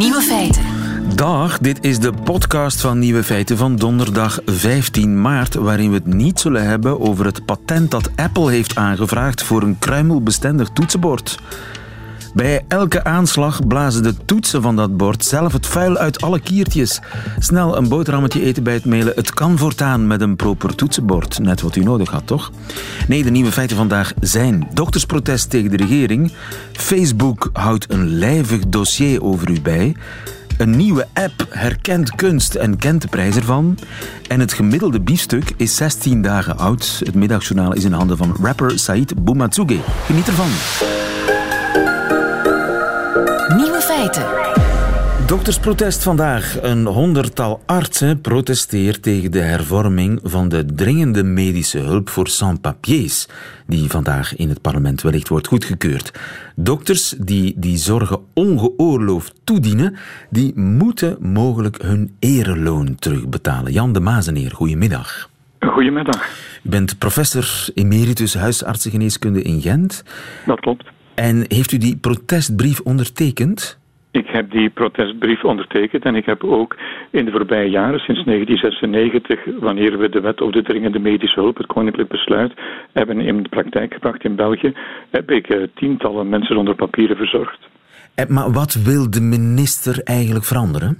Nieuwe feiten. Dag, dit is de podcast van Nieuwe Feiten van donderdag 15 maart, waarin we het niet zullen hebben over het patent dat Apple heeft aangevraagd voor een kruimelbestendig toetsenbord. Bij elke aanslag blazen de toetsen van dat bord zelf het vuil uit alle kiertjes. Snel een boterhammetje eten bij het mailen. Het kan voortaan met een proper toetsenbord. Net wat u nodig had, toch? Nee, de nieuwe feiten vandaag zijn doktersprotest tegen de regering. Facebook houdt een lijvig dossier over u bij. Een nieuwe app herkent kunst en kent de prijs ervan. En het gemiddelde biefstuk is 16 dagen oud. Het middagjournaal is in handen van rapper Said Boumatsuge. Geniet ervan. Nieuwe feiten. Doktersprotest vandaag. Een honderdtal artsen protesteert tegen de hervorming van de dringende medische hulp voor sans-papiers, die vandaag in het parlement wellicht wordt goedgekeurd. Dokters die die zorgen ongeoorloofd toedienen, die moeten mogelijk hun ereloon terugbetalen. Jan de Mazeneer, goedemiddag. Goedemiddag. U bent professor emeritus huisartsengeneeskunde in Gent. Dat klopt. En heeft u die protestbrief ondertekend? Ik heb die protestbrief ondertekend en ik heb ook in de voorbije jaren, sinds 1996, wanneer we de wet over de dringende medische hulp, het koninklijk besluit, hebben in de praktijk gebracht in België, heb ik eh, tientallen mensen zonder papieren verzorgd. Eh, Maar wat wil de minister eigenlijk veranderen?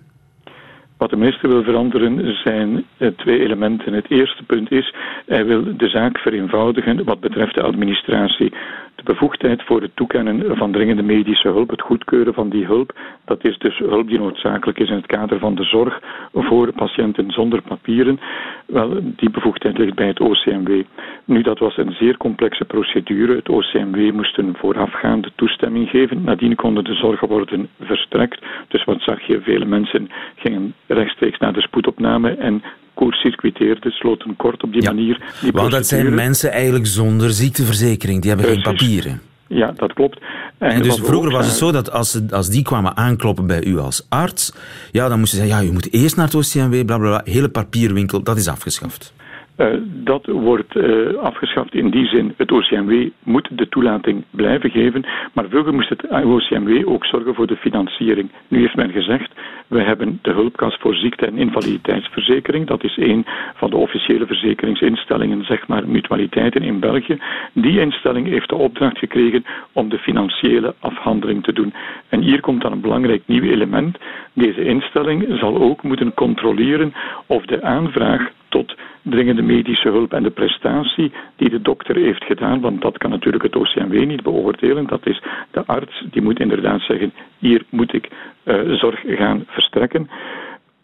Wat de minister wil veranderen zijn eh, twee elementen. Het eerste punt is, hij wil de zaak vereenvoudigen wat betreft de administratie. De bevoegdheid voor het toekennen van dringende medische hulp, het goedkeuren van die hulp, dat is dus hulp die noodzakelijk is in het kader van de zorg voor patiënten zonder papieren. Wel, die bevoegdheid ligt bij het OCMW. Nu, dat was een zeer complexe procedure. Het OCMW moest een voorafgaande toestemming geven. Nadien konden de zorgen worden verstrekt. Dus wat zag je? Vele mensen gingen rechtstreeks naar de spoedopname en koerscircuiteerden, sloten kort op die Ja, manier. Die Want dat zijn mensen eigenlijk zonder ziekteverzekering. Die hebben geen papieren. Ja, dat klopt. En dus vroeger ook was het zo dat als, als die kwamen aankloppen bij u als arts, ja, dan moesten ze zeggen, ja, u moet eerst naar het OCMW, bla bla bla. Hele papierwinkel, dat is afgeschaft. Eh, dat wordt eh, afgeschaft in die zin. Het OCMW moet de toelating blijven geven, maar vroeger moest het OCMW ook zorgen voor de financiering. Nu heeft men gezegd, we hebben de hulpkas voor ziekte- en invaliditeitsverzekering. Dat is een van de officiële verzekeringsinstellingen, zeg maar mutualiteiten in België. Die instelling heeft de opdracht gekregen om de financiële afhandeling te doen. En hier komt dan een belangrijk nieuw element. Deze instelling zal ook moeten controleren of de aanvraag tot dringende medische hulp en de prestatie die de dokter heeft gedaan, want dat kan natuurlijk het OCMW niet beoordelen. Dat is de arts, die moet inderdaad zeggen, hier moet ik eh, zorg gaan verstrekken.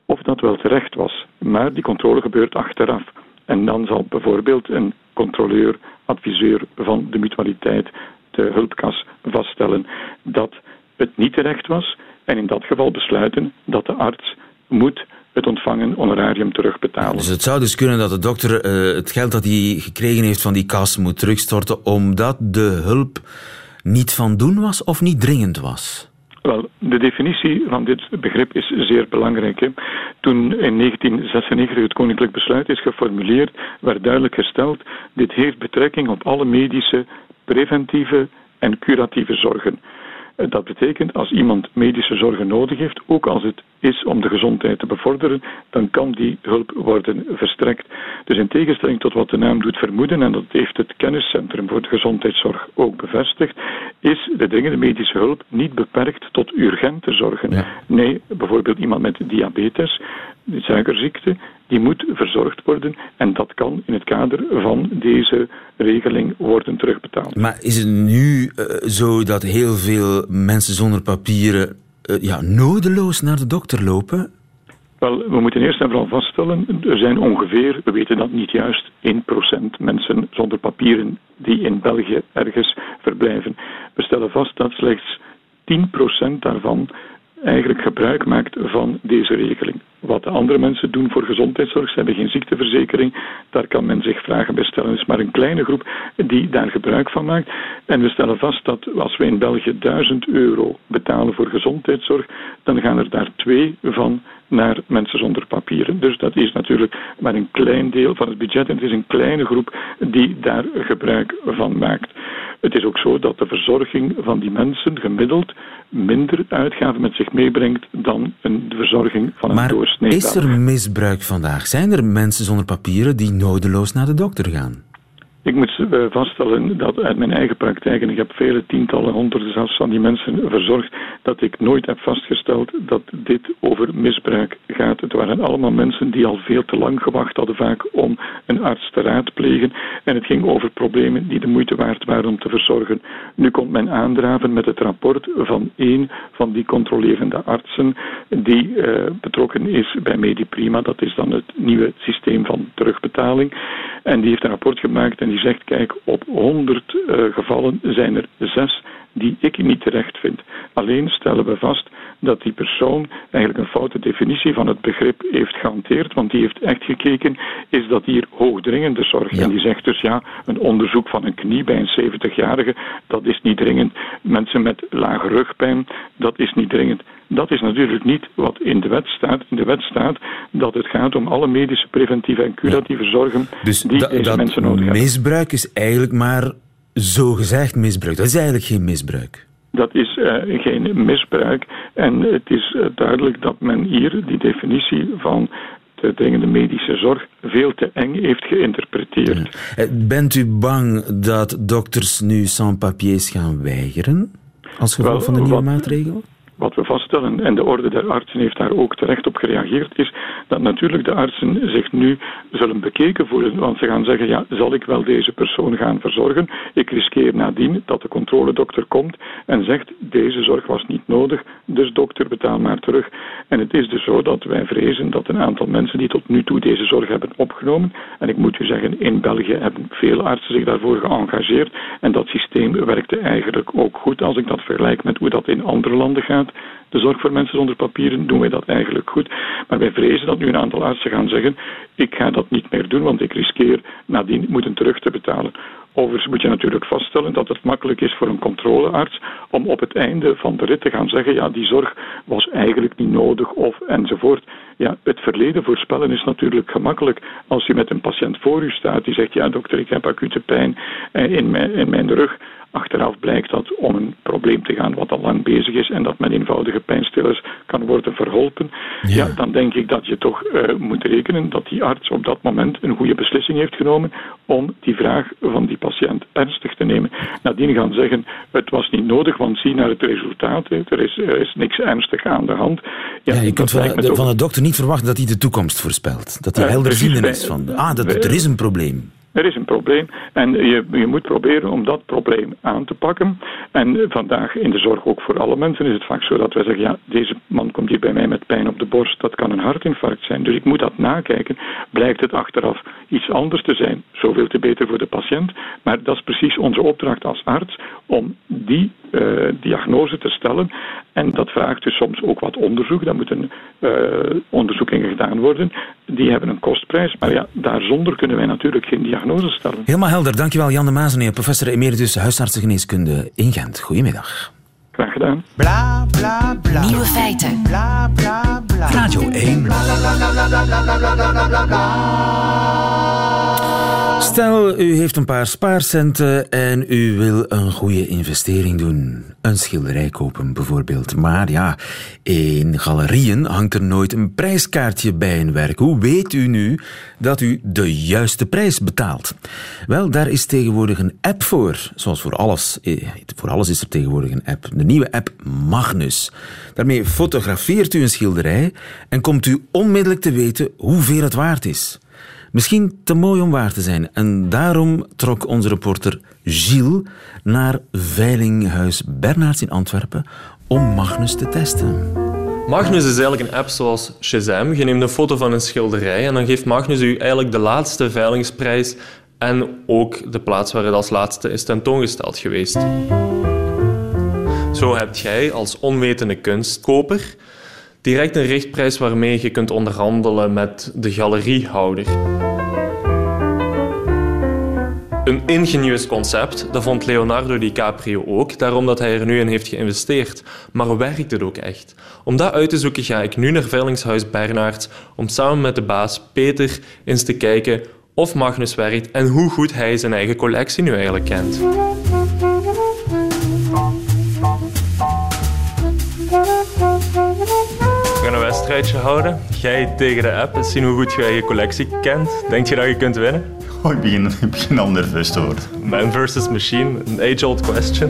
Of dat wel terecht was. Maar die controle gebeurt achteraf. En dan zal bijvoorbeeld een controleur, adviseur van de mutualiteit, de hulpkas, vaststellen dat het niet terecht was. En in dat geval besluiten dat de arts moet het ontvangen honorarium terugbetalen. Dus het zou dus kunnen dat de dokter eh, het geld dat hij gekregen heeft van die kas moet terugstorten, omdat de hulp niet van doen was of niet dringend was. Wel, de definitie van dit begrip is zeer belangrijk. Hè. Toen in 1996 het koninklijk besluit is geformuleerd, werd duidelijk gesteld: dit heeft betrekking op alle medische, preventieve en curatieve zorgen. Eh, Dat betekent als iemand medische zorgen nodig heeft, ook als het is om de gezondheid te bevorderen, dan kan die hulp worden verstrekt. Dus in tegenstelling tot wat de naam doet vermoeden, en dat heeft het kenniscentrum voor de gezondheidszorg ook bevestigd, is de dringende medische hulp niet beperkt tot urgente zorgen. Ja. Nee, bijvoorbeeld iemand met diabetes, suikerziekte, die moet verzorgd worden en dat kan in het kader van deze regeling worden terugbetaald. Maar is het nu eh, zo dat heel veel mensen zonder papieren eh, ja, nodeloos naar de dokter lopen? Wel, we moeten eerst en vooral vaststellen, er zijn ongeveer, we weten dat niet juist, 1% mensen zonder papieren die in België ergens verblijven. We stellen vast dat slechts 10% daarvan eigenlijk gebruik maakt van deze regeling. Wat de andere mensen doen voor gezondheidszorg, ze hebben geen ziekteverzekering, daar kan men zich vragen bij stellen. Het is maar een kleine groep die daar gebruik van maakt. En we stellen vast dat als we in België 1000 euro betalen voor gezondheidszorg, dan gaan er daar twee van naar mensen zonder papieren. Dus dat is natuurlijk maar een klein deel van het budget en het is een kleine groep die daar gebruik van maakt. Het is ook zo dat de verzorging van die mensen gemiddeld minder uitgaven met zich meebrengt dan een, verzorging van een maar Is er misbruik vandaag? Zijn er mensen zonder papieren die nodeloos naar de dokter gaan? Ik moet eh, vaststellen dat uit mijn eigen praktijk, en ik heb vele tientallen, honderden zelfs van die mensen verzorgd, dat ik nooit heb vastgesteld dat dit over misbruik gaat. Het waren allemaal mensen die al veel te lang gewacht hadden vaak om een arts te raadplegen. En het ging over problemen die de moeite waard waren om te verzorgen. Nu komt men aandraven met het rapport van één van die controlerende artsen die uh, betrokken is bij Mediprima. Dat is dan het nieuwe systeem van terugbetaling. En die heeft een rapport gemaakt en die zegt, kijk, op 100 uh, eh, gevallen zijn er zes die ik niet terecht vind. Alleen stellen we vast dat die persoon eigenlijk een foute definitie van het begrip heeft gehanteerd, want die heeft echt gekeken, is dat hier hoogdringende zorg? En die zegt dus ja, een onderzoek van een knie bij een 70-jarige, dat is niet dringend. Mensen met lage rugpijn, dat is niet dringend. Dat is natuurlijk niet wat in de wet staat. In de wet staat dat het gaat om alle medische, preventieve en curatieve zorgen dus die deze mensen nodig hebben. Misbruik is eigenlijk maar zogezegd misbruik. Dat is eigenlijk geen misbruik. Dat is uh, geen misbruik. En het is uh, duidelijk dat men hier die definitie van de dringende medische zorg veel te eng heeft geïnterpreteerd. Ja. Eh, bent u bang dat dokters nu sans-papiers gaan weigeren als gevolg Wel, van de nieuwe wat, maatregel? Wat we vaststellen, en de Orde der Artsen heeft daar ook terecht op gereageerd, is dat natuurlijk de artsen zich nu zullen bekeken voelen. Want ze gaan zeggen, ja, zal ik wel deze persoon gaan verzorgen? Ik riskeer nadien dat de controledokter komt en zegt, deze zorg was niet nodig, dus dokter, betaal maar terug. En het is dus zo dat wij vrezen dat een aantal mensen die tot nu toe deze zorg hebben opgenomen, en ik moet u zeggen, in België hebben veel artsen zich daarvoor geëngageerd, en dat systeem werkte eigenlijk ook goed als ik dat vergelijk met hoe dat in andere landen gaat de zorg voor mensen zonder papieren, doen wij dat eigenlijk goed. Maar wij vrezen dat nu een aantal artsen gaan zeggen: ik ga dat niet meer doen, want ik riskeer nadien moeten terug te betalen. Overigens moet je natuurlijk vaststellen dat het makkelijk is voor een controlearts om op het einde van de rit te gaan zeggen: ja, die zorg was eigenlijk niet nodig of enzovoort. Ja, het verleden voorspellen is natuurlijk gemakkelijk als je met een patiënt voor u staat die zegt: ja, dokter, ik heb acute pijn in mijn, in mijn rug. Achteraf blijkt dat om een probleem te gaan wat al lang bezig is en dat met eenvoudige pijnstillers kan worden verholpen. Ja, dan denk ik dat je toch uh, moet rekenen dat die arts op dat moment een goede beslissing heeft genomen om die vraag van die patiënt ernstig te nemen. Nadien gaan zeggen, het was niet nodig, want zie naar het resultaat. Er is, er is niks ernstig aan de hand. Ja, ja je kunt van, de, van de dokter niet verwachten dat hij de toekomst voorspelt. Dat hij uh, helderziende is van, ah, dat, er is een probleem. Er is een probleem en je, je moet proberen om dat probleem aan te pakken. En vandaag in de zorg ook voor alle mensen is het vaak zo dat wij zeggen, ja, deze man komt hier bij mij met pijn op de borst, dat kan een hartinfarct zijn. Dus ik moet dat nakijken. Blijkt het achteraf iets anders te zijn, zoveel te beter voor de patiënt. Maar dat is precies onze opdracht als arts, om die uh, diagnose te stellen. En dat vraagt dus soms ook wat onderzoek. Daar moeten uh, onderzoekingen gedaan worden. Die hebben een kostprijs. Maar ja, daarzonder kunnen wij natuurlijk geen diagnose stellen. Helemaal helder. Dankjewel Jan de Mazeneer, professor emeritus huisartsengeneeskunde in Gent. Goedemiddag. Graag gedaan. Bla, bla, bla. Nieuwe feiten. Bla, bla, bla. Radio 1. Bla, bla, bla, bla, bla, bla, bla, bla, bla, bla. Stel, u heeft een paar spaarcenten en u wil een goede investering doen. Een schilderij kopen bijvoorbeeld. Maar ja, in galerieën hangt er nooit een prijskaartje bij een werk. Hoe weet u nu dat u de juiste prijs betaalt? Wel, daar is tegenwoordig een app voor. Zoals voor alles. Eh, voor alles is er tegenwoordig een app. De nieuwe app Magnus. Daarmee fotografeert u een schilderij en komt u onmiddellijk te weten hoeveel het waard is. Misschien te mooi om waar te zijn. En daarom trok onze reporter Gilles naar Veilinghuis Bernards in Antwerpen om Magnus te testen. Magnus is eigenlijk een app zoals Shazam. Je neemt een foto van een schilderij en dan geeft Magnus u eigenlijk de laatste veilingsprijs en ook de plaats waar het als laatste is tentoongesteld geweest. Zo hebt jij als onwetende kunstkoper direct een richtprijs waarmee je kunt onderhandelen met de galeriehouder. Een ingenieus concept, dat vond Leonardo DiCaprio ook, daarom dat hij er nu in heeft geïnvesteerd. Maar werkt het ook echt? Om dat uit te zoeken ga ik nu naar Velingshuis Bernards, om samen met de baas Peter eens te kijken of Magnus werkt en hoe goed hij zijn eigen collectie nu eigenlijk kent. We gaan een wedstrijdje houden. Jij tegen de app en zien hoe goed je eigen collectie kent. Denk je dat je kunt winnen? Oh, ik, begin, ik begin al nerveus te worden. Man versus machine, een age-old question.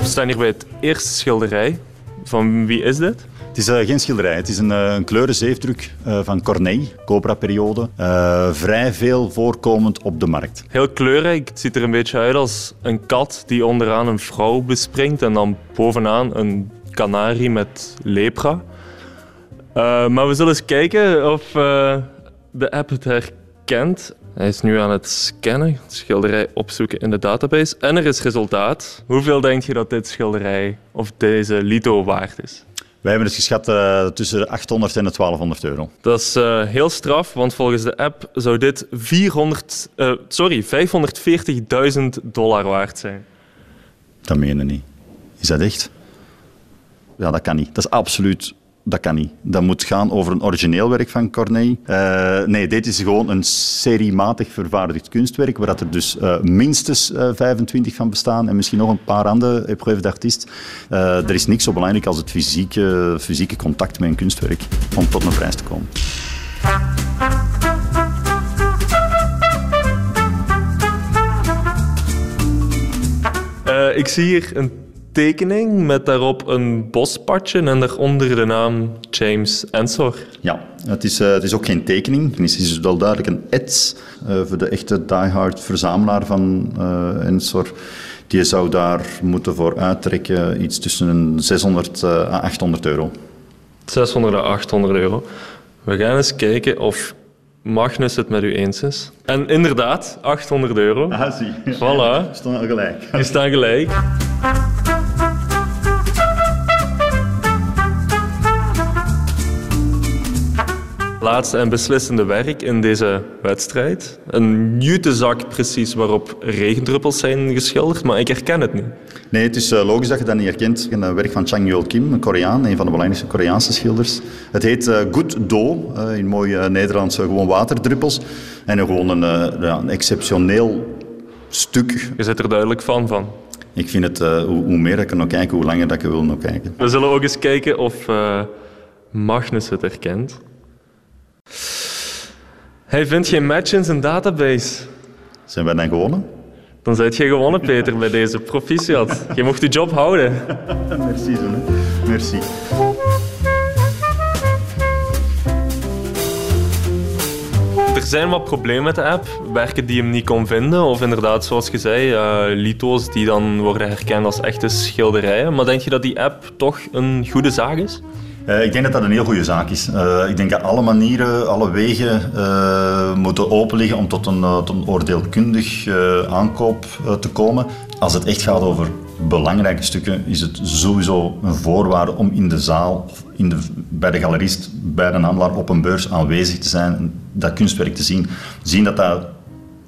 We staan hier bij het eerste schilderij. Van wie is dit? Het is uh, geen schilderij, het is een, uh, een kleurenzeefdruk uh, van Corneille, Cobra-periode. vrij veel voorkomend op de markt. Heel kleurrijk, het ziet er een beetje uit als een kat die onderaan een vrouw bespringt en dan bovenaan een kanarie met lepra. maar we zullen eens kijken of de app het herkent. Hij is nu aan het scannen, het schilderij opzoeken in de database. En er is resultaat. Hoeveel denk je dat dit schilderij of deze lito waard is? Wij hebben het geschat uh, tussen 800 en 1200 euro. Dat is uh, heel straf, want volgens de app zou dit 400, uh, sorry, 540.000 dollar waard zijn. Dat meen je niet. Is dat echt? Ja, dat kan niet. Dat is absoluut dat kan niet. Dat moet gaan over een origineel werk van Corneille. Uh, nee, dit is gewoon een seriematig vervaardigd kunstwerk, waar er dus uh, minstens uh, eh, 25 van bestaan en misschien nog een paar andere épreuves d'artiest. er is niks zo belangrijk als het fysieke, fysieke contact met een kunstwerk om tot een prijs te komen. ik zie hier een tekening met daarop een bospadje en daaronder de naam James Ensor. Ja, het is, uh, het is ook geen tekening. Het is dus wel duidelijk een ets uh, voor de echte diehard verzamelaar van uh, Ensor. Die zou daar moeten voor uittrekken iets tussen 600 à 800 euro. 600 à 800 euro. We gaan eens kijken of Magnus het met u eens is. En inderdaad, 800 euro. Ah, zie. Voilà. We staan gelijk. Je staat gelijk. Laatste en beslissende werk in deze wedstrijd. Een jutezak precies waarop regendruppels zijn geschilderd, maar ik herken het niet. Nee, het is eh, logisch dat je dat niet herkent. Een werk van Chang Yul Kim, een Koreaan, een van de belangrijkste Koreaanse schilders. Het heet uh, Good Do, uh, in mooie Nederlandse gewoon waterdruppels. En gewoon een, een exceptioneel stuk. Je zit er duidelijk van van. Ik vind het, hoe, meer ik er nog kijken, hoe langer dat ik er wil nog kijken. We zullen ook eens kijken of Magnus het herkent. Hij vindt geen match in zijn database. Zijn wij dan gewonnen? Dan zijt je gewonnen, Peter, bij deze proficiat. Je mocht je job houden. Merci, Zoene. Merci. Er zijn wat problemen met de app. Werken die hem niet kon vinden. Of inderdaad, zoals je zei, uh, lito's die dan worden herkend als echte schilderijen. Maar denk je dat die app toch een goede zaak is? Uh, ik denk dat dat een heel goede zaak is. Uh, ik denk dat alle manieren, alle wegen uh, moeten open liggen om tot een, tot een oordeelkundig aankoop te komen. Als het echt gaat over belangrijke stukken, is het sowieso een voorwaarde om in de zaal, in de, bij de galerist, bij de handelaar op een beurs aanwezig te zijn, dat kunstwerk te zien. Zien dat dat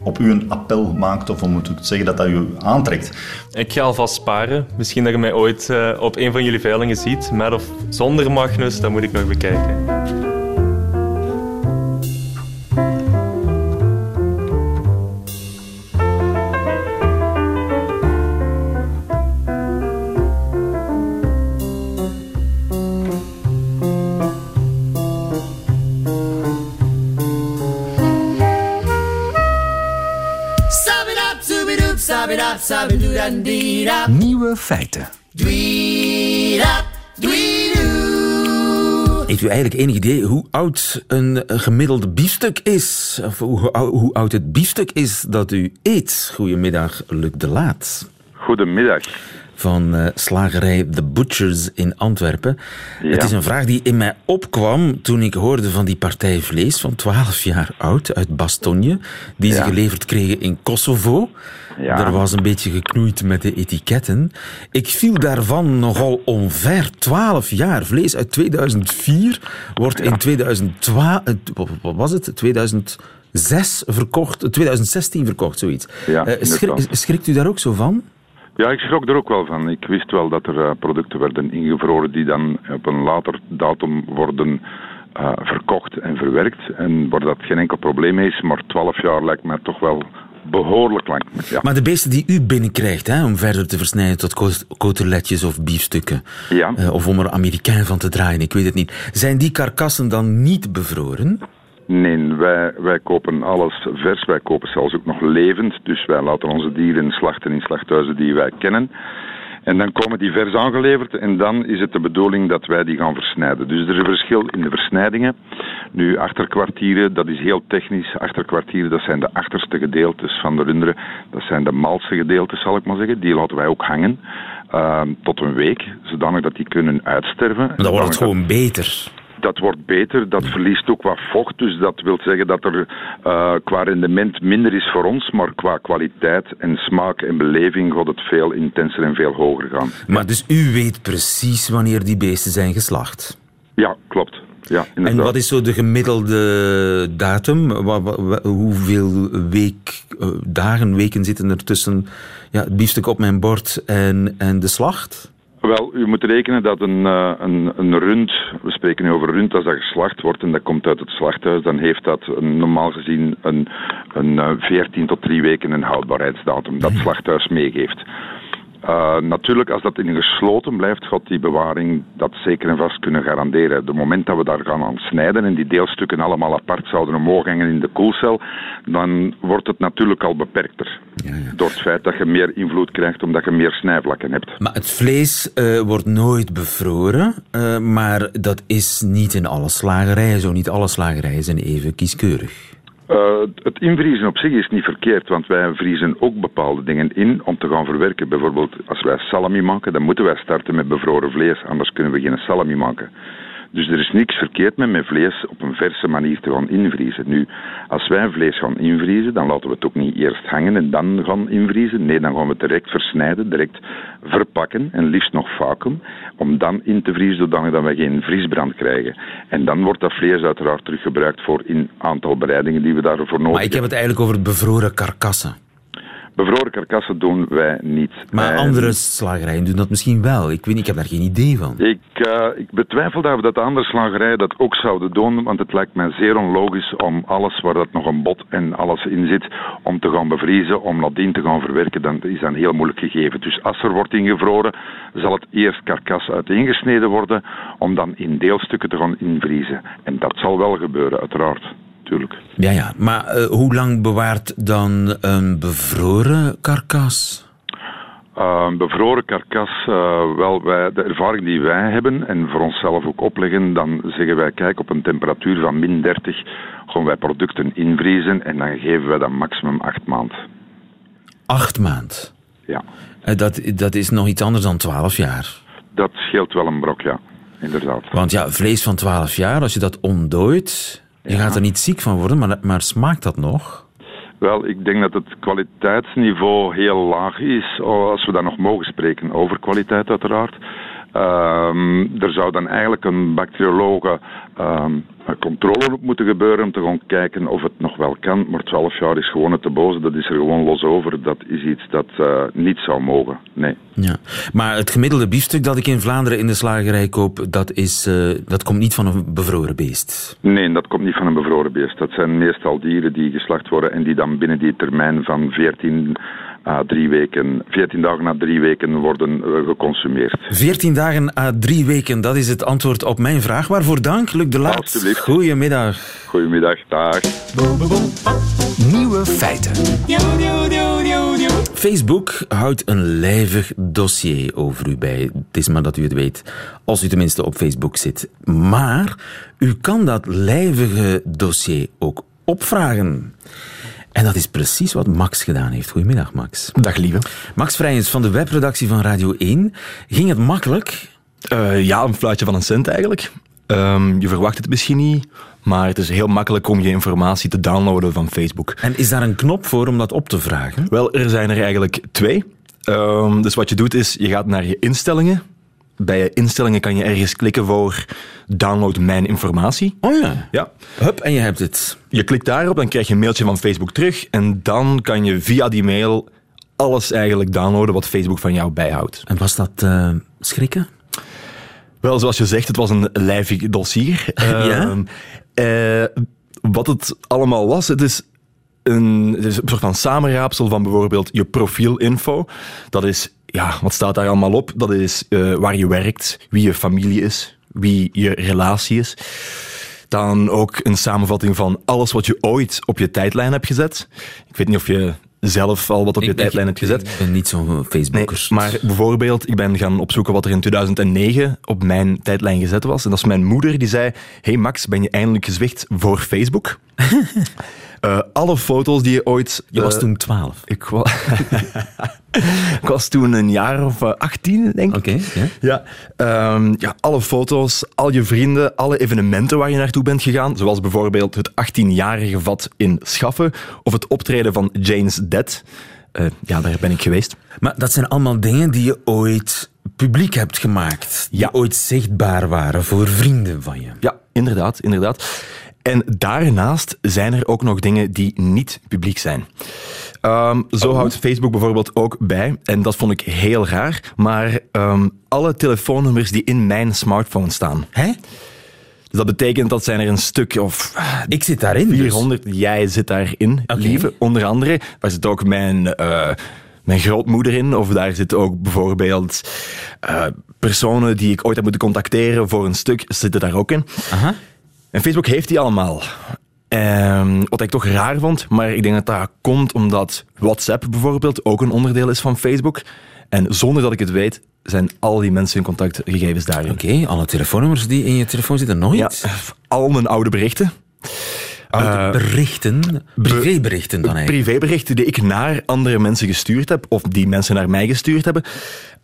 op u een appel maakt, of moet ik zeggen, dat dat u aantrekt. Ik ga alvast sparen. Misschien dat je mij ooit uh, op een van jullie veilingen ziet, met of zonder Magnus, dat moet ik nog bekijken. Nieuwe feiten. Heeft u eigenlijk enig idee hoe oud een gemiddelde biefstuk is? Of hoe, hoe oud het biefstuk is dat u eet? Goedemiddag, Luc de Laat. Goedemiddag van uh, slagerij The Butchers in Antwerpen. Het is een vraag die in mij opkwam toen ik hoorde van die partij vlees van 12 jaar oud uit Bastogne, die ze geleverd kregen in Kosovo. Ja. Er was een beetje geknoeid met de etiketten. Ik viel daarvan nogal onver. 12 jaar vlees uit 2004 wordt in 2012, eh, wat was het? 2006 verkocht, 2016 verkocht, zoiets. Ja, uh, schrikt u daar ook zo van? Ja, ik schrok er ook wel van. Ik wist wel dat er uh, producten werden ingevroren die dan op een later datum worden uh, verkocht en verwerkt. En waar dat geen enkel probleem is, maar 12 jaar lijkt mij toch wel behoorlijk lang. Ja. Maar de beesten die u binnenkrijgt, hè, om verder te versnijden tot coteletjes of biefstukken, ja. Uh, of om er Amerikaan van te draaien, ik weet het niet. Zijn die karkassen dan niet bevroren? Nee, wij, wij kopen alles vers. Wij kopen zelfs ook nog levend. Dus wij laten onze dieren slachten in slachthuizen die wij kennen. En dan komen die vers aangeleverd en dan is het de bedoeling dat wij die gaan versnijden. Dus er is een verschil in de versnijdingen. Nu, achterkwartieren, dat is heel technisch. Achterkwartieren, dat zijn de achterste gedeeltes van de runderen. Dat zijn de malse gedeeltes, zal ik maar zeggen. Die laten wij ook hangen. Uh, tot een week, zodanig dat die kunnen uitsterven. Maar dan wordt het gewoon beter dat wordt beter. Dat verliest ook wat vocht. Dus dat wil zeggen dat er uh, qua rendement minder is voor ons. Maar qua kwaliteit en smaak en beleving gaat het veel intenser en veel hoger gaan. Maar dus u weet precies wanneer die beesten zijn geslacht? Ja, klopt. Ja, en wat is zo de gemiddelde datum? Hoeveel week, uh, dagen, weken zitten er tussen ja, het biefstuk op mijn bord en, en de slacht? Wel, u moet rekenen dat een, uh, een, een rund, we spreken nu over rund, als dat geslacht wordt en dat komt uit het slachthuis, dan heeft dat een, normaal gezien een, een uh, 14 tot 3 weken een houdbaarheidsdatum dat het slachthuis meegeeft. Uh, natuurlijk, als dat in gesloten blijft, gaat die bewaring dat zeker en vast kunnen garanderen. De moment dat we daar gaan aan snijden en die deelstukken allemaal apart zouden omhoog hangen in de koelcel, dan wordt het natuurlijk al beperkter. Ja, ja. Door het feit dat je meer invloed krijgt omdat je meer snijvlakken hebt. Maar het vlees uh, wordt nooit bevroren, uh, maar dat is niet in alle slagerijen zo. Niet alle slagerijen zijn even kieskeurig. Uh, het invriezen op zich is niet verkeerd, want wij vriezen ook bepaalde dingen in om te gaan verwerken. Bijvoorbeeld, als wij salami maken, dan moeten wij starten met bevroren vlees, anders kunnen we geen salami maken. Dus er is niks verkeerd met met vlees op een verse manier te gaan invriezen. Nu, als wij vlees gaan invriezen, dan laten we het ook niet eerst hangen en dan gaan invriezen. Nee, dan gaan we het direct versnijden, direct verpakken en liefst nog vacuüm, om dan in te vriezen zodanig dat we geen vriesbrand krijgen. En dan wordt dat vlees uiteraard teruggebruikt voor een aantal bereidingen die we daarvoor nodig hebben. Maar ik heb het eigenlijk over het bevroren karkassen. Bevroren karkassen doen wij niet. Maar andere slagerijen doen dat misschien wel. Ik, weet, ik heb daar geen idee van. Ik, uh, ik betwijfel dat, dat de andere slagerijen dat ook zouden doen, want het lijkt mij zeer onlogisch om alles waar dat nog een bot en alles in zit, om te gaan bevriezen, om nadien te gaan verwerken, dan is dat een heel moeilijk gegeven. Dus als er wordt ingevroren, zal het eerst karkas uiteengesneden worden, om dan in deelstukken te gaan invriezen. En dat zal wel gebeuren, uiteraard. Ja, ja. Maar uh, hoe lang bewaart dan een bevroren karkas? Uh, een bevroren karkas, uh, wel, wij, de ervaring die wij hebben en voor onszelf ook opleggen, dan zeggen wij, kijk, op een temperatuur van min 30 gaan wij producten invriezen en dan geven wij dat maximum 8 maand. 8 maand? Ja. dat, dat is nog iets anders dan 12 jaar? Dat scheelt wel een brok, ja. Inderdaad. Want ja, vlees van 12 jaar, als je dat ontdooit, je gaat er niet ziek van worden, maar, maar smaakt dat nog? Wel, ik denk dat het kwaliteitsniveau heel laag is, als we dan nog mogen spreken over kwaliteit uiteraard. Um, er zou dan eigenlijk een bacteriologe um, controle op moeten gebeuren om te gaan kijken of het nog wel kan. Maar 12 jaar is gewoon het te boze, dat is er gewoon los over. Dat is iets dat uh, niet zou mogen, nee. Ja. Maar het gemiddelde biefstuk dat ik in Vlaanderen in de slagerij koop, dat, is, uh, dat komt niet van een bevroren beest? Nee, dat komt niet van een bevroren beest. Dat zijn meestal dieren die geslacht worden en die dan binnen die termijn van 14 à drie weken, 14 dagen na drie weken worden uh, geconsumeerd. 14 dagen à drie weken, dat is het antwoord op mijn vraag. Waarvoor dank, Luc de Laat. Alsjeblieft. Goedemiddag. Goedemiddag, dag. Nieuwe feiten. Facebook houdt een lijvig dossier over u bij. Het is maar dat u het weet, als u tenminste op Facebook zit. Maar u kan dat lijvige dossier ook opvragen. En dat is precies wat Max gedaan heeft. Goedemiddag, Max. Dag, lieve. Max Vrijens van de webredactie van Radio 1. Ging het makkelijk? Uh, ja, een fluitje van een cent eigenlijk. Um, je verwacht het misschien niet, maar het is heel makkelijk om je informatie te downloaden van Facebook. En is daar een knop voor om dat op te vragen? Wel, er zijn er eigenlijk twee. Um, dus wat je doet is, je gaat naar je instellingen. Bij je instellingen kan je ergens klikken voor download mijn informatie. Oh ja. Ja. Hup, en je hebt het. Je klikt daarop, dan krijg je een mailtje van Facebook terug. En dan kan je via die mail alles eigenlijk downloaden wat Facebook van jou bijhoudt. En was dat uh, schrikken? Wel, zoals je zegt, het was een lijvig dossier. ja? Uh, uh, wat het allemaal was, het is een, het is een soort van samenraapsel van bijvoorbeeld je profielinfo. Dat is, ja, wat staat daar allemaal op? Dat is uh, waar je werkt, wie je familie is, wie je relatie is. Dan ook een samenvatting van alles wat je ooit op je tijdlijn hebt gezet. Ik weet niet of je zelf al wat op je tijdlijn hebt gezet. Ik ben niet zo'n Facebooker. Nee, maar bijvoorbeeld, ik ben gaan opzoeken wat er in 2009 op mijn tijdlijn gezet was. En dat is mijn moeder die zei, hey Max, ben je eindelijk gezwicht voor Facebook? Uh, alle foto's die je ooit... Je was uh, toen 12. Ik, wa ik, was toen een jaar of uh, eh, 18, denk ik. Oké, okay, ja. Ja, um, ja, alle foto's, al je vrienden, alle evenementen waar je naartoe bent gegaan. Zoals bijvoorbeeld het 18-jarige vat in Schaffen of het optreden van James Dead. ja, daar ben ik geweest. Maar dat zijn allemaal dingen die je ooit publiek hebt gemaakt. Die ja. ooit zichtbaar waren voor vrienden van je. Ja, inderdaad, inderdaad. En daarnaast zijn er ook nog dingen die niet publiek zijn. Um, zo oh. houdt Facebook bijvoorbeeld ook bij, en dat vond ik heel raar, maar um, alle telefoonnummers die in mijn smartphone staan. Hè? Dus dat betekent dat zijn er een stuk of... Ik zit daarin 400, dus. jij zit daarin, okay. lieve, onder andere. Daar zit ook mijn... Uh, mijn grootmoeder in, of daar zitten ook bijvoorbeeld uh, personen die ik ooit heb moeten contacteren voor een stuk, zitten daar ook in. Aha. En Facebook heeft die allemaal. Um, wat ik toch raar vond, maar ik denk dat dat komt omdat WhatsApp bijvoorbeeld ook een onderdeel is van Facebook. En zonder dat ik het weet, zijn al die mensen hun contactgegevens daarin. Oké, alle telefoonnummers die in je telefoon zitten, nooit? Ja, al mijn oude berichten. Oude uh, berichten? Privéberichten dan eigenlijk? Privéberichten die ik naar andere mensen gestuurd heb, of die mensen naar mij gestuurd hebben.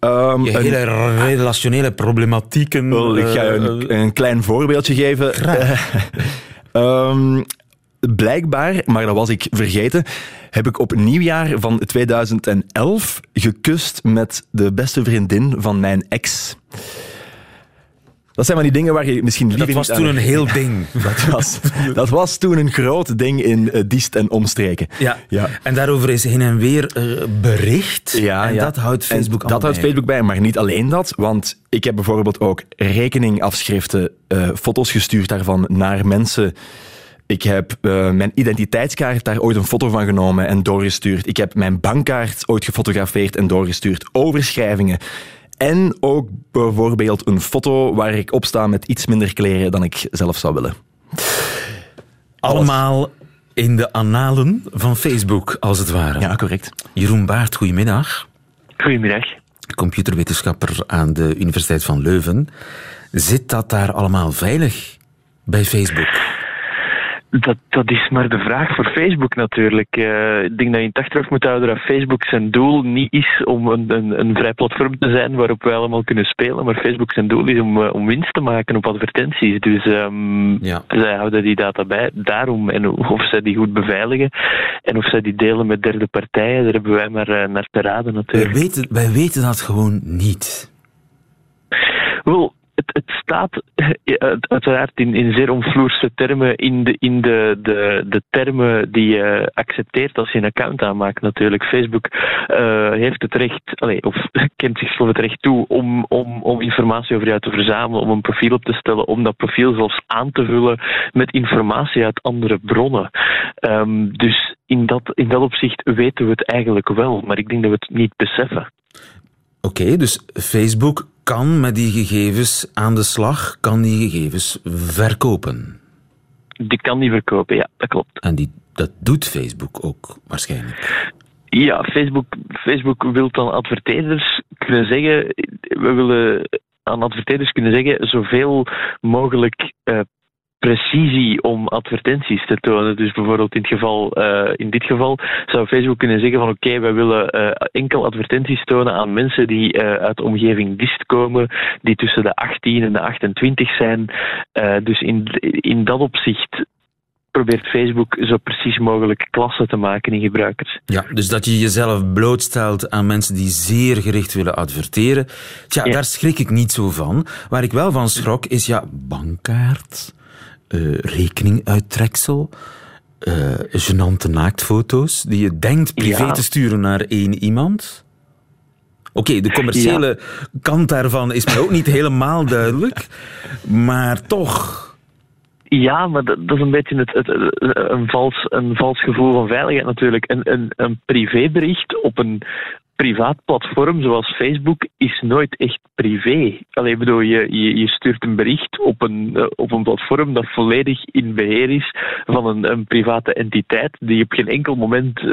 Um, je hele een, relationele problematieken. Wel, ik ga een, een, klein voorbeeldje geven. um, blijkbaar, maar dat was ik vergeten, heb ik op nieuwjaar van 2011 gekust met de beste vriendin van mijn ex. Dat zijn van die dingen waar je misschien liever Dat was toen een heel ding. Dat was, dat was toen een groot ding in uh, Diest en omstreken. Ja. ja. En daarover is heen en weer uh, bericht. Ja, en ja. dat houdt Facebook en Dat houdt Facebook bij, maar niet alleen dat. Want ik heb bijvoorbeeld ook rekeningafschriften, uh, foto's gestuurd daarvan naar mensen... Ik heb uh, mijn identiteitskaart daar ooit een foto van genomen en doorgestuurd. Ik heb mijn bankkaart ooit gefotografeerd en doorgestuurd. Overschrijvingen. En ook bijvoorbeeld een foto waar ik op sta met iets minder kleren dan ik zelf zou willen. Allemaal in de analen van Facebook, als het ware. Ja, correct. Jeroen Baart, goedemiddag. Goedemiddag. Computerwetenschapper aan de Universiteit van Leuven. Zit dat daar allemaal veilig bij Facebook? Dat, dat is maar de vraag voor Facebook natuurlijk. Uh, ik denk dat je in het achterhoofd moet houden dat Facebook zijn doel niet is om een, een, een vrij platform te zijn waarop wij allemaal kunnen spelen, maar Facebook zijn doel is om, uh, om winst te maken op advertenties. Dus um, ja. zij houden die data bij. Daarom, en of zij die goed beveiligen en of zij die delen met derde partijen, daar hebben wij maar uh, naar te raden natuurlijk. Wij weten, wij weten dat gewoon niet. Wel, het, het staat uiteraard in, in zeer omvloerse termen in, de, in de, de, de termen die je accepteert als je een account aanmaakt natuurlijk. Facebook uh, heeft het recht, allez, of kent zichzelf het recht toe om, om, om informatie over jou te verzamelen, om een profiel op te stellen, om dat profiel zelfs aan te vullen met informatie uit andere bronnen. Um, dus in dat, in dat opzicht weten we het eigenlijk wel, maar ik denk dat we het niet beseffen. Oké, okay, dus Facebook kan met die gegevens aan de slag, kan die gegevens verkopen. Die kan die verkopen, ja, dat klopt. En die, dat doet Facebook ook waarschijnlijk. Ja, Facebook, Facebook wil dan adverteerders kunnen zeggen, we willen aan adverteerders kunnen zeggen zoveel mogelijk uh, precisie om advertenties te tonen. Dus bijvoorbeeld in, het geval, uh, in dit geval zou Facebook kunnen zeggen van oké, okay, wij willen uh, enkel advertenties tonen aan mensen die uh, uit de omgeving Dist komen, die tussen de 18 en de 28 zijn. dus in, in dat opzicht probeert Facebook zo precies mogelijk klassen te maken in gebruikers. Ja, dus dat je jezelf blootstelt aan mensen die zeer gericht willen adverteren. Tja, ja. daar schrik ik niet zo van. Waar ik wel van schrok is, ja, bankkaart uh, rekeninguittreksel, uh, genante naaktfoto's die je denkt privé ja. te sturen naar één iemand. Oké, okay, de commerciële ja. kant daarvan is mij ook niet helemaal duidelijk, maar toch. Ja, maar dat, dat is een beetje het, het, een, vals, een vals gevoel van veiligheid natuurlijk. Een, een, een privébericht op een privaat platform zoals Facebook is nooit echt privé. Alleen bedoel, je, je, je stuurt een bericht op een, uh, op een platform dat volledig in beheer is van een, een private entiteit die op geen enkel moment uh,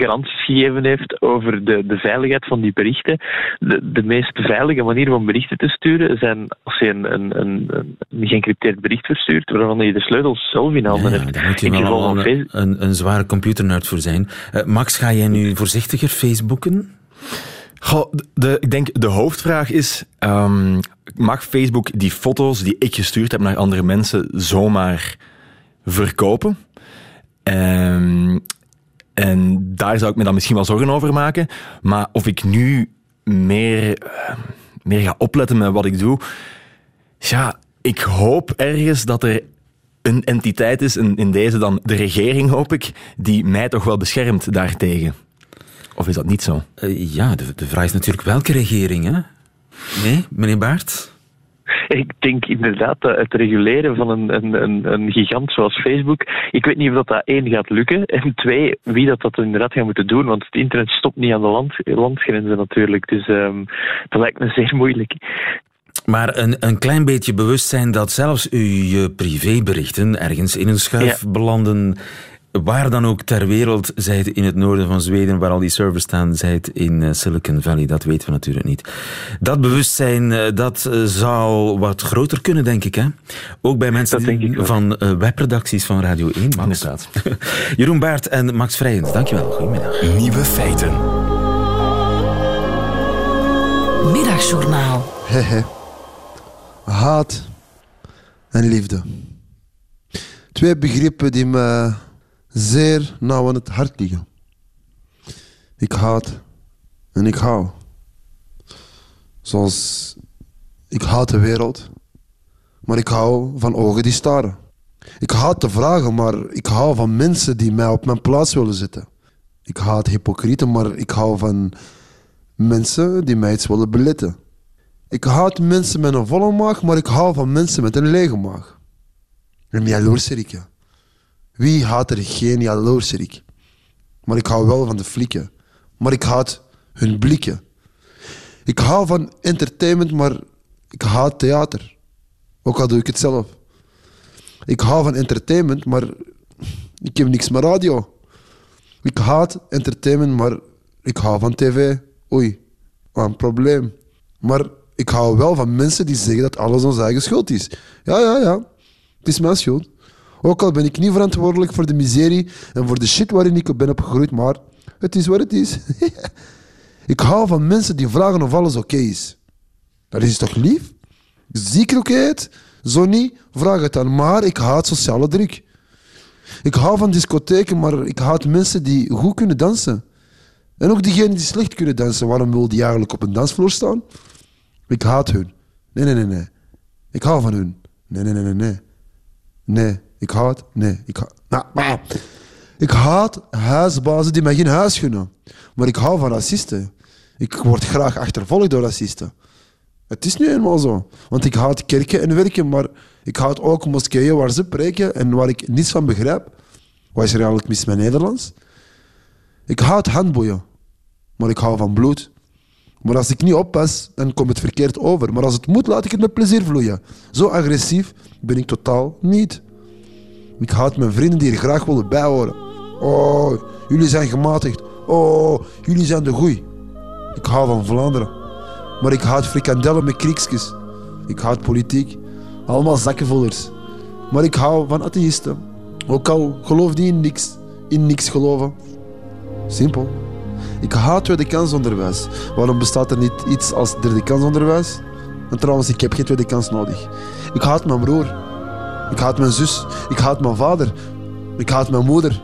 garanties gegeven heeft over de, de veiligheid van die berichten. De, de meest veilige manier om berichten te sturen zijn als je een, een, een, een geëncrypteerd bericht verstuurt waarvan je de sleutels zelf in handen Ja, hebt. daar moet je In wel een, een, een zware computernerd voor zijn. Eh, Max, ga jij nu voorzichtiger Facebooken? Ik denk de hoofdvraag is: ehm, mag Facebook die foto's die ik gestuurd heb naar andere mensen zomaar verkopen? Ehm, en daar zou ik me dan misschien wel zorgen over maken. Maar of ik nu meer, eh, meer ga opletten met wat ik doe. Ja, ik hoop ergens dat er een entiteit is, en in deze dan de regering, hoop ik, die mij toch wel beschermt daartegen. Of is dat niet zo? Eh, ja, de, de vraag is natuurlijk welke regering, hè? Nee, meneer Baart? Ik denk inderdaad dat het reguleren van een, een, een, een gigant zoals Facebook. Ik weet niet of dat, dat één gaat lukken. En twee, wie dat, dat inderdaad gaat moeten doen. Want het internet stopt niet aan de land, landgrenzen natuurlijk. Dus ehm, dat lijkt me zeer moeilijk. Maar een, een klein beetje bewustzijn dat zelfs u je privéberichten ergens in een schuif belanden, waar dan ook ter wereld, zij het in het noorden van Zweden, waar al die servers staan, zij het in eh, Silicon Valley, dat weten we natuurlijk niet. Dat bewustzijn, eh, dat eh, zou wat groter kunnen, denk ik. Hè? Ook bij mensen die- van webredacties van Radio 1. Max. Jeroen Baert en Max Vrijens, dankjewel. Goedemiddag. Nieuwe feiten. Middagjournaal. Hehe. Haat en liefde. Twee begrippen die me zeer nauw aan het hart liggen. Ik haat en ik hou. Zoals ik haat de wereld, maar ik hou van ogen die staren. Ik haat te vragen, maar ik hou van mensen die mij op mijn plaats willen zetten. Ik haat hypocrieten, maar ik hou van mensen die mij iets willen beletten. Ik haat mensen met een volle maag, maar ik hou van mensen met een lege maag. Een jaloerserik, ja. Wie haat er geen jaloerserik? Maar ik hou wel van de flikken. Maar ik haat hun blikken. Ik hou van entertainment, maar ik haat theater. Ook al doe ik het zelf. Ik hou van entertainment, maar ik heb niks met radio. Ik haat entertainment, maar ik hou van tv. Oei, een probleem. Maar ik hou wel van mensen die zeggen dat alles onze eigen schuld is. Ja, ja, ja. Het is mijn schuld. Ook al ben ik niet verantwoordelijk voor de miserie en voor de shit waarin ik ben opgegroeid, maar het is wat het is. ik hou van mensen die vragen of alles oké is. Dat is toch lief? Ziekelijkheid? Zo niet? Vraag het dan. Maar ik haat sociale druk. Ik hou van discotheken, maar ik haat mensen die goed kunnen dansen. En ook diegenen die slecht kunnen dansen. Waarom wil die eigenlijk op een dansvloer staan? Ik haat hun. Nee, nee, nee, nee. Ik hou van hun. Nee, nee, nee, nee, nee. Nee, ik haat... Nee, ik haat... Nou. Ik haat huisbazen die mij geen huis gunnen. Maar ik hou van racisten. Ik word graag achtervolgd door racisten. Het is nu eenmaal zo. Want ik haat kerken en werken, maar ik haat ook moskeeën waar ze preken en waar ik niets van begrijp. Wat is er eigenlijk mis met Nederlands? Ik haat handboeien, maar ik hou van bloed. Maar als ik niet oppas, dan komt het verkeerd over. Maar als het moet, laat ik het met plezier vloeien. Zo agressief ben ik totaal niet. Ik haat mijn vrienden die er graag willen bijhoren. Oh, jullie zijn gematigd. Oh, jullie zijn de goeie. Ik hou van Vlaanderen. Maar ik haat frikandellen met kriekjes. Ik haat politiek. Allemaal zakkenvullers. Maar ik hou van atheïsten. Ook al geloof die in niks. In niks geloven. Simpel. Ik haat tweede kansonderwijs. Waarom bestaat er niet iets als derde kansonderwijs? En trouwens, ik heb geen tweede kans nodig. Ik haat mijn broer. Ik haat mijn zus. Ik haat mijn vader. Ik haat mijn moeder.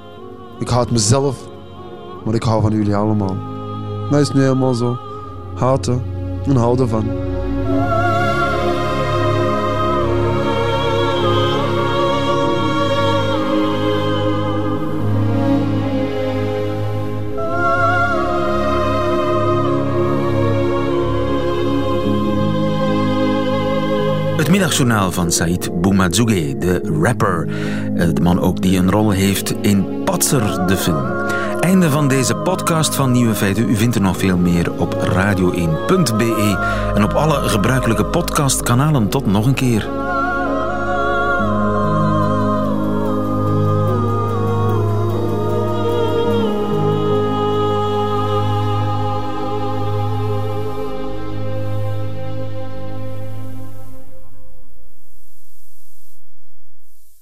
Ik haat mezelf. Maar ik hou van jullie allemaal. Dat is nu helemaal zo. Haten en houden van. Middagjournaal van Said Boumazouge, de rapper. Eh, de man ook die een rol heeft in Patser, de film. Einde van deze podcast van Nieuwe Feiten. U vindt er nog veel meer op radio1.be en op alle gebruikelijke podcastkanalen. Tot nog een keer.